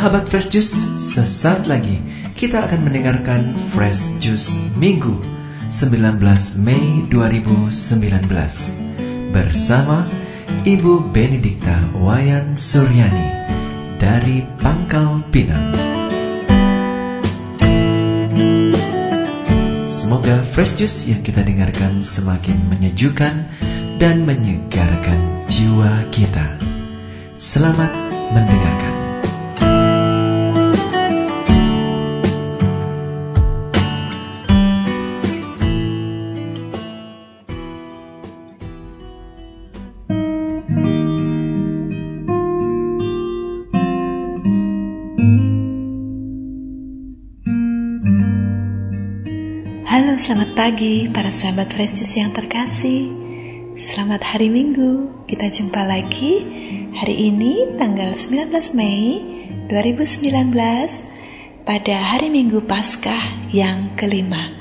Sahabat Fresh Juice, sesaat lagi kita akan mendengarkan Fresh Juice Minggu 19 Mei 2019 bersama Ibu Benedikta Wayan Suryani dari Pangkal Pinang. Semoga Fresh Juice yang kita dengarkan semakin menyejukkan dan menyegarkan jiwa kita. Selamat mendengarkan. Selamat pagi para sahabat Fresh Juice yang terkasih. Selamat hari Minggu. Kita jumpa lagi hari ini tanggal 19 Mei 2019 pada hari Minggu Paskah yang kelima.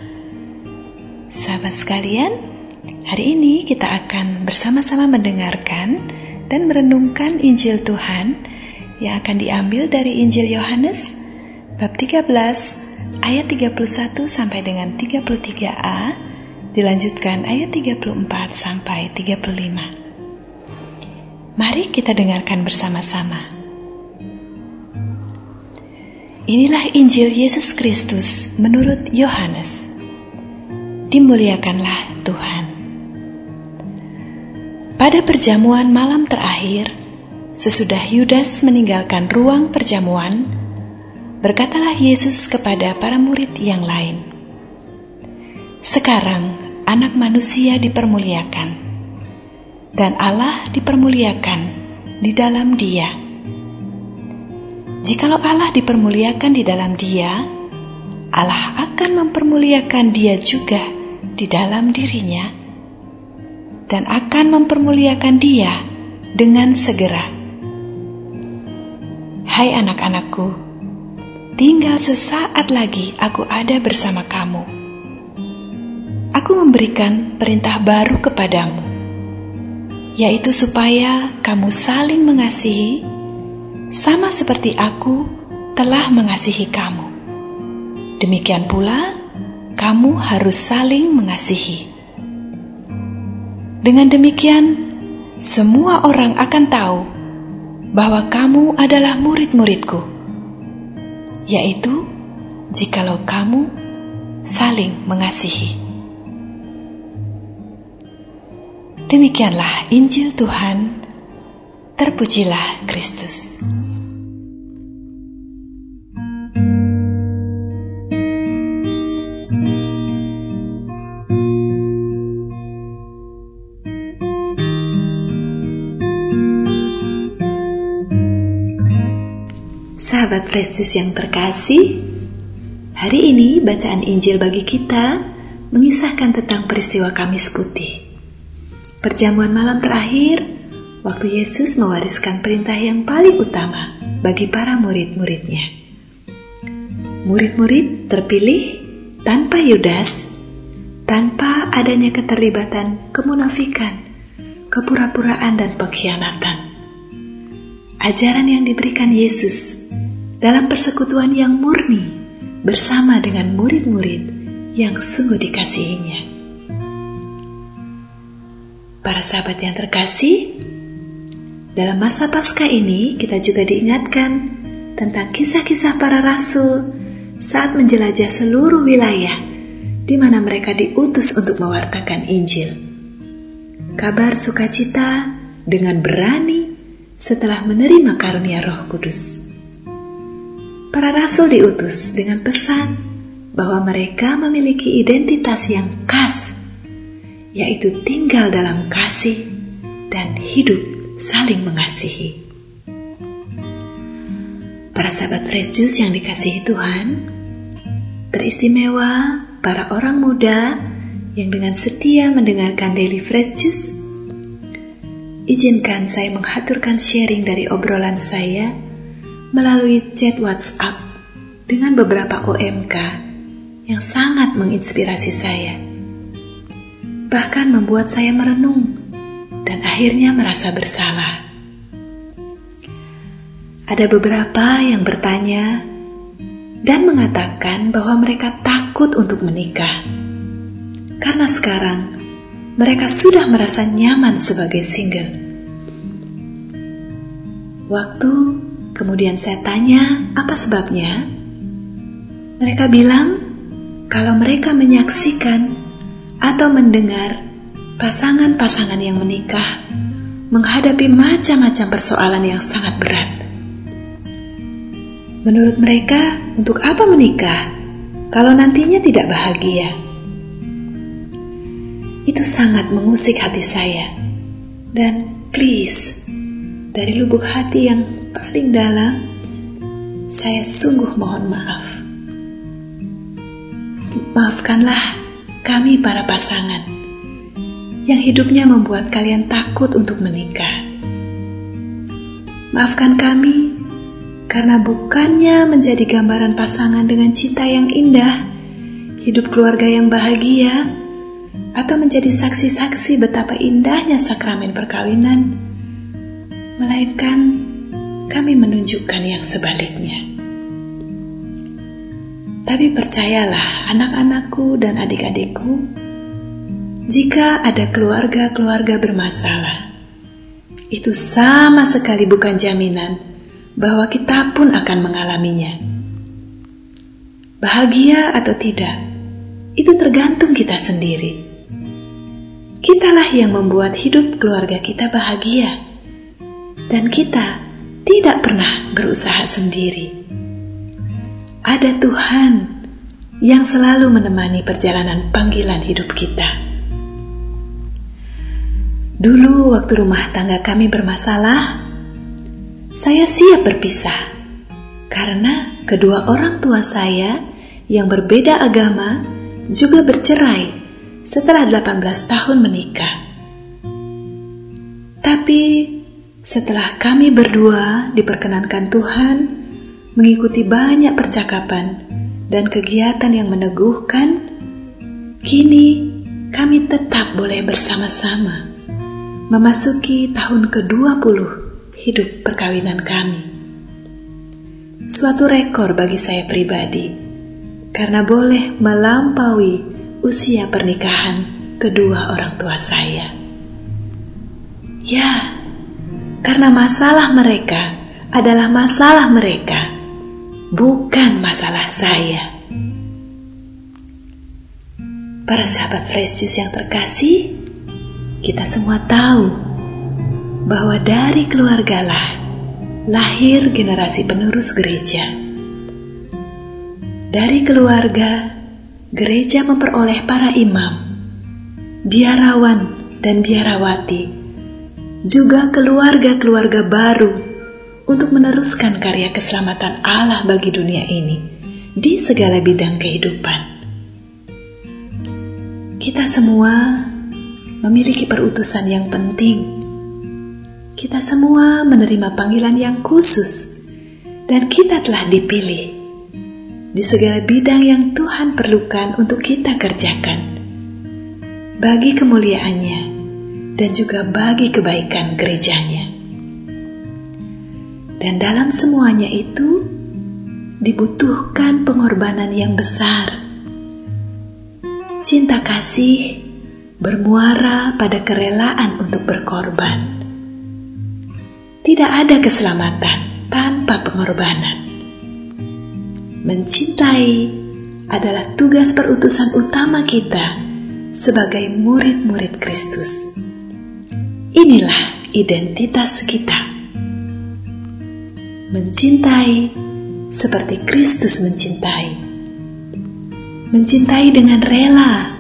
Sahabat sekalian, hari ini kita akan bersama-sama mendengarkan dan merenungkan Injil Tuhan yang akan diambil dari Injil Yohanes bab 13 ayat 31 sampai dengan 33a dilanjutkan ayat 34 sampai 35. Mari kita dengarkan bersama-sama. Inilah Injil Yesus Kristus menurut Yohanes. Dimuliakanlah Tuhan. Pada perjamuan malam terakhir, sesudah Yudas meninggalkan ruang perjamuan, berkatalah Yesus kepada para murid yang lain, "Sekarang Anak Manusia dipermuliakan, dan Allah dipermuliakan di dalam Dia. Jikalau Allah dipermuliakan di dalam Dia, Allah akan mempermuliakan Dia juga di dalam dirinya, dan akan mempermuliakan Dia dengan segera." Hai anak-anakku, tinggal sesaat lagi aku ada bersama kamu. Aku memberikan perintah baru kepadamu, yaitu supaya kamu saling mengasihi, sama seperti aku telah mengasihi kamu. Demikian pula, kamu harus saling mengasihi. Dengan demikian, semua orang akan tahu bahwa kamu adalah murid-muridku yaitu jikalau kamu saling mengasihi. Demikianlah Injil Tuhan. Terpujilah Kristus. Sahabat Yesus yang terkasih, hari ini bacaan Injil bagi kita mengisahkan tentang peristiwa Kamis Putih. Perjamuan malam terakhir, waktu Yesus mewariskan perintah yang paling utama bagi para murid-muridnya. Murid-murid terpilih tanpa Yudas, tanpa adanya keterlibatan kemunafikan, kepura-puraan dan pengkhianatan. Ajaran yang diberikan Yesus dalam persekutuan yang murni bersama dengan murid-murid yang sungguh dikasihinya. Para sahabat yang terkasih, dalam masa pasca ini kita juga diingatkan tentang kisah-kisah para rasul saat menjelajah seluruh wilayah di mana mereka diutus untuk mewartakan Injil. Kabar sukacita dengan berani setelah menerima karunia Roh Kudus para rasul diutus dengan pesan bahwa mereka memiliki identitas yang khas, yaitu tinggal dalam kasih dan hidup saling mengasihi. Para sahabat Fresh Juice yang dikasihi Tuhan, teristimewa para orang muda yang dengan setia mendengarkan Daily Fresh Juice. Izinkan saya menghaturkan sharing dari obrolan saya melalui chat WhatsApp dengan beberapa OMK yang sangat menginspirasi saya. Bahkan membuat saya merenung dan akhirnya merasa bersalah. ada beberapa yang bertanya dan mengatakan bahwa mereka takut untuk menikah karena sekarang mereka sudah merasa nyaman sebagai single. Waktu kemudian saya tanya apa sebabnya, mereka bilang kalau mereka menyaksikan atau mendengar pasangan-pasangan yang menikah menghadapi macam-macam persoalan yang sangat berat. Menurut mereka, untuk apa menikah kalau nantinya tidak bahagia? Itu sangat mengusik hati saya. Dan please, dari lubuk hati yang paling dalam, saya sungguh mohon maaf. Maafkanlah kami para pasangan yang hidupnya membuat kalian takut untuk menikah. Maafkan kami karena bukannya menjadi gambaran pasangan dengan cita yang indah, hidup keluarga yang bahagia, atau menjadi saksi-saksi betapa indahnya sakramen perkawinan, melainkan kami menunjukkan yang sebaliknya. Tapi percayalah, anak-anakku dan adik-adikku, jika ada keluarga-keluarga bermasalah, itu sama sekali bukan jaminan bahwa kita pun akan mengalaminya. Bahagia atau tidak, itu tergantung kita sendiri. Kitalah yang membuat hidup keluarga kita bahagia, dan kita tidak pernah berusaha sendiri. Ada Tuhan yang selalu menemani perjalanan panggilan hidup kita. Dulu, waktu rumah tangga kami bermasalah, saya siap berpisah karena kedua orang tua saya yang berbeda agama juga bercerai setelah 18 tahun menikah. Tapi setelah kami berdua diperkenankan Tuhan mengikuti banyak percakapan dan kegiatan yang meneguhkan, kini kami tetap boleh bersama-sama memasuki tahun ke-20 hidup perkawinan kami. Suatu rekor bagi saya pribadi karena boleh melampaui usia pernikahan kedua orang tua saya. Ya, karena masalah mereka adalah masalah mereka, bukan masalah saya. Para sahabat Fresh Juice yang terkasih, kita semua tahu bahwa dari keluargalah lahir generasi penerus gereja. Dari keluarga gereja memperoleh para imam, biarawan, dan biarawati, juga keluarga-keluarga baru untuk meneruskan karya keselamatan Allah bagi dunia ini di segala bidang kehidupan. Kita semua memiliki perutusan yang penting. Kita semua menerima panggilan yang khusus, dan kita telah dipilih di segala bidang yang Tuhan perlukan untuk kita kerjakan, bagi kemuliaannya dan juga bagi kebaikan gerejanya. Dan dalam semuanya itu dibutuhkan pengorbanan yang besar. Cinta kasih bermuara pada kerelaan untuk berkorban. Tidak ada keselamatan tanpa pengorbanan. Mencintai adalah tugas perutusan utama kita sebagai murid-murid Kristus. Inilah identitas kita. Mencintai seperti Kristus mencintai. Mencintai dengan rela,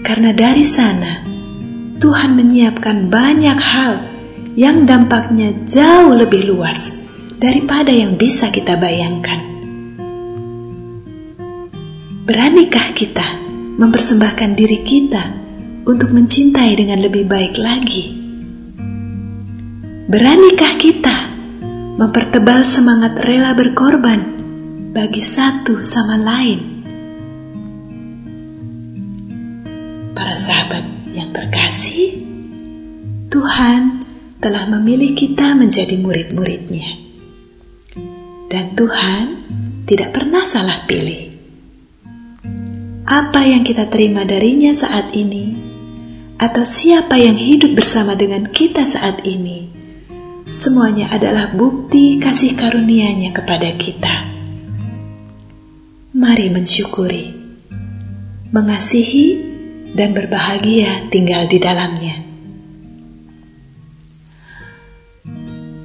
karena dari sana Tuhan menyiapkan banyak hal yang dampaknya jauh lebih luas daripada yang bisa kita bayangkan. Beranikah kita mempersembahkan diri kita untuk mencintai dengan lebih baik lagi? Beranikah kita mempertebal semangat rela berkorban bagi satu sama lain? Para sahabat yang terkasih, Tuhan telah memilih kita menjadi murid-muridnya. Dan Tuhan tidak pernah salah pilih. Apa yang kita terima darinya saat ini, atau siapa yang hidup bersama dengan kita saat ini, semuanya adalah bukti kasih karunia-Nya kepada kita. Mari mensyukuri, mengasihi, dan berbahagia tinggal di dalamnya.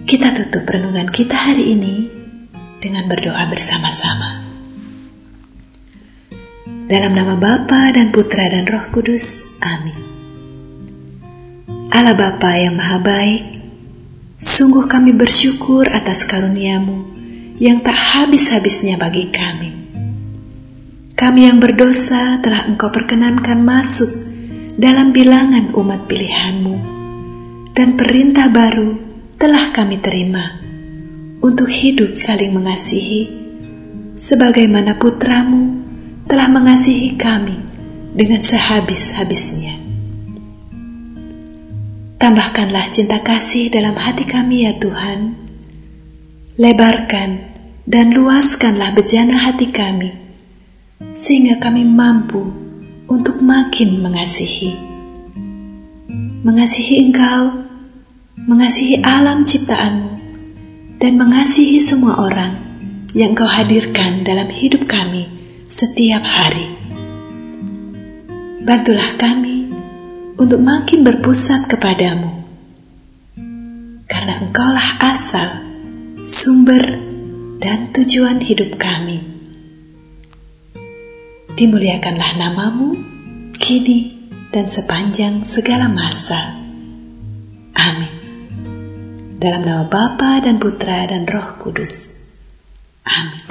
Kita tutup renungan kita hari ini dengan berdoa bersama-sama. Dalam nama Bapa dan Putra dan Roh Kudus. Amin. Allah Bapa yang Maha Baik, sungguh kami bersyukur atas karuniamu yang tak habis-habisnya bagi kami. Kami yang berdosa telah Engkau perkenankan masuk dalam bilangan umat pilihanmu dan perintah baru telah kami terima untuk hidup saling mengasihi, sebagaimana putramu telah mengasihi kami dengan sehabis-habisnya. Tambahkanlah cinta kasih dalam hati kami ya Tuhan. Lebarkan dan luaskanlah bejana hati kami, sehingga kami mampu untuk makin mengasihi. Mengasihi Engkau mengasihi alam ciptaanmu, dan mengasihi semua orang yang kau hadirkan dalam hidup kami setiap hari. Bantulah kami untuk makin berpusat kepadamu, karena engkaulah asal, sumber, dan tujuan hidup kami. Dimuliakanlah namamu, kini dan sepanjang segala masa. Amin. Dalam nama Bapa dan Putra dan Roh Kudus. Amin.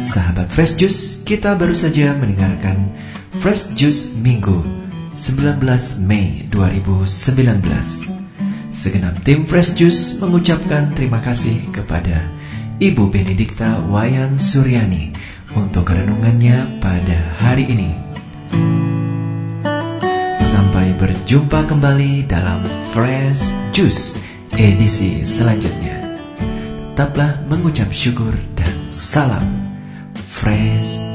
Sahabat Fresh Juice, kita baru saja mendengarkan Fresh Juice Minggu 19 Mei 2019. Segenap tim Fresh Juice mengucapkan terima kasih kepada Ibu Benedikta Wayan Suryani untuk renungannya pada hari ini. Sampai berjumpa kembali dalam Fresh Juice edisi selanjutnya. Tetaplah mengucap syukur dan salam Fresh Juice.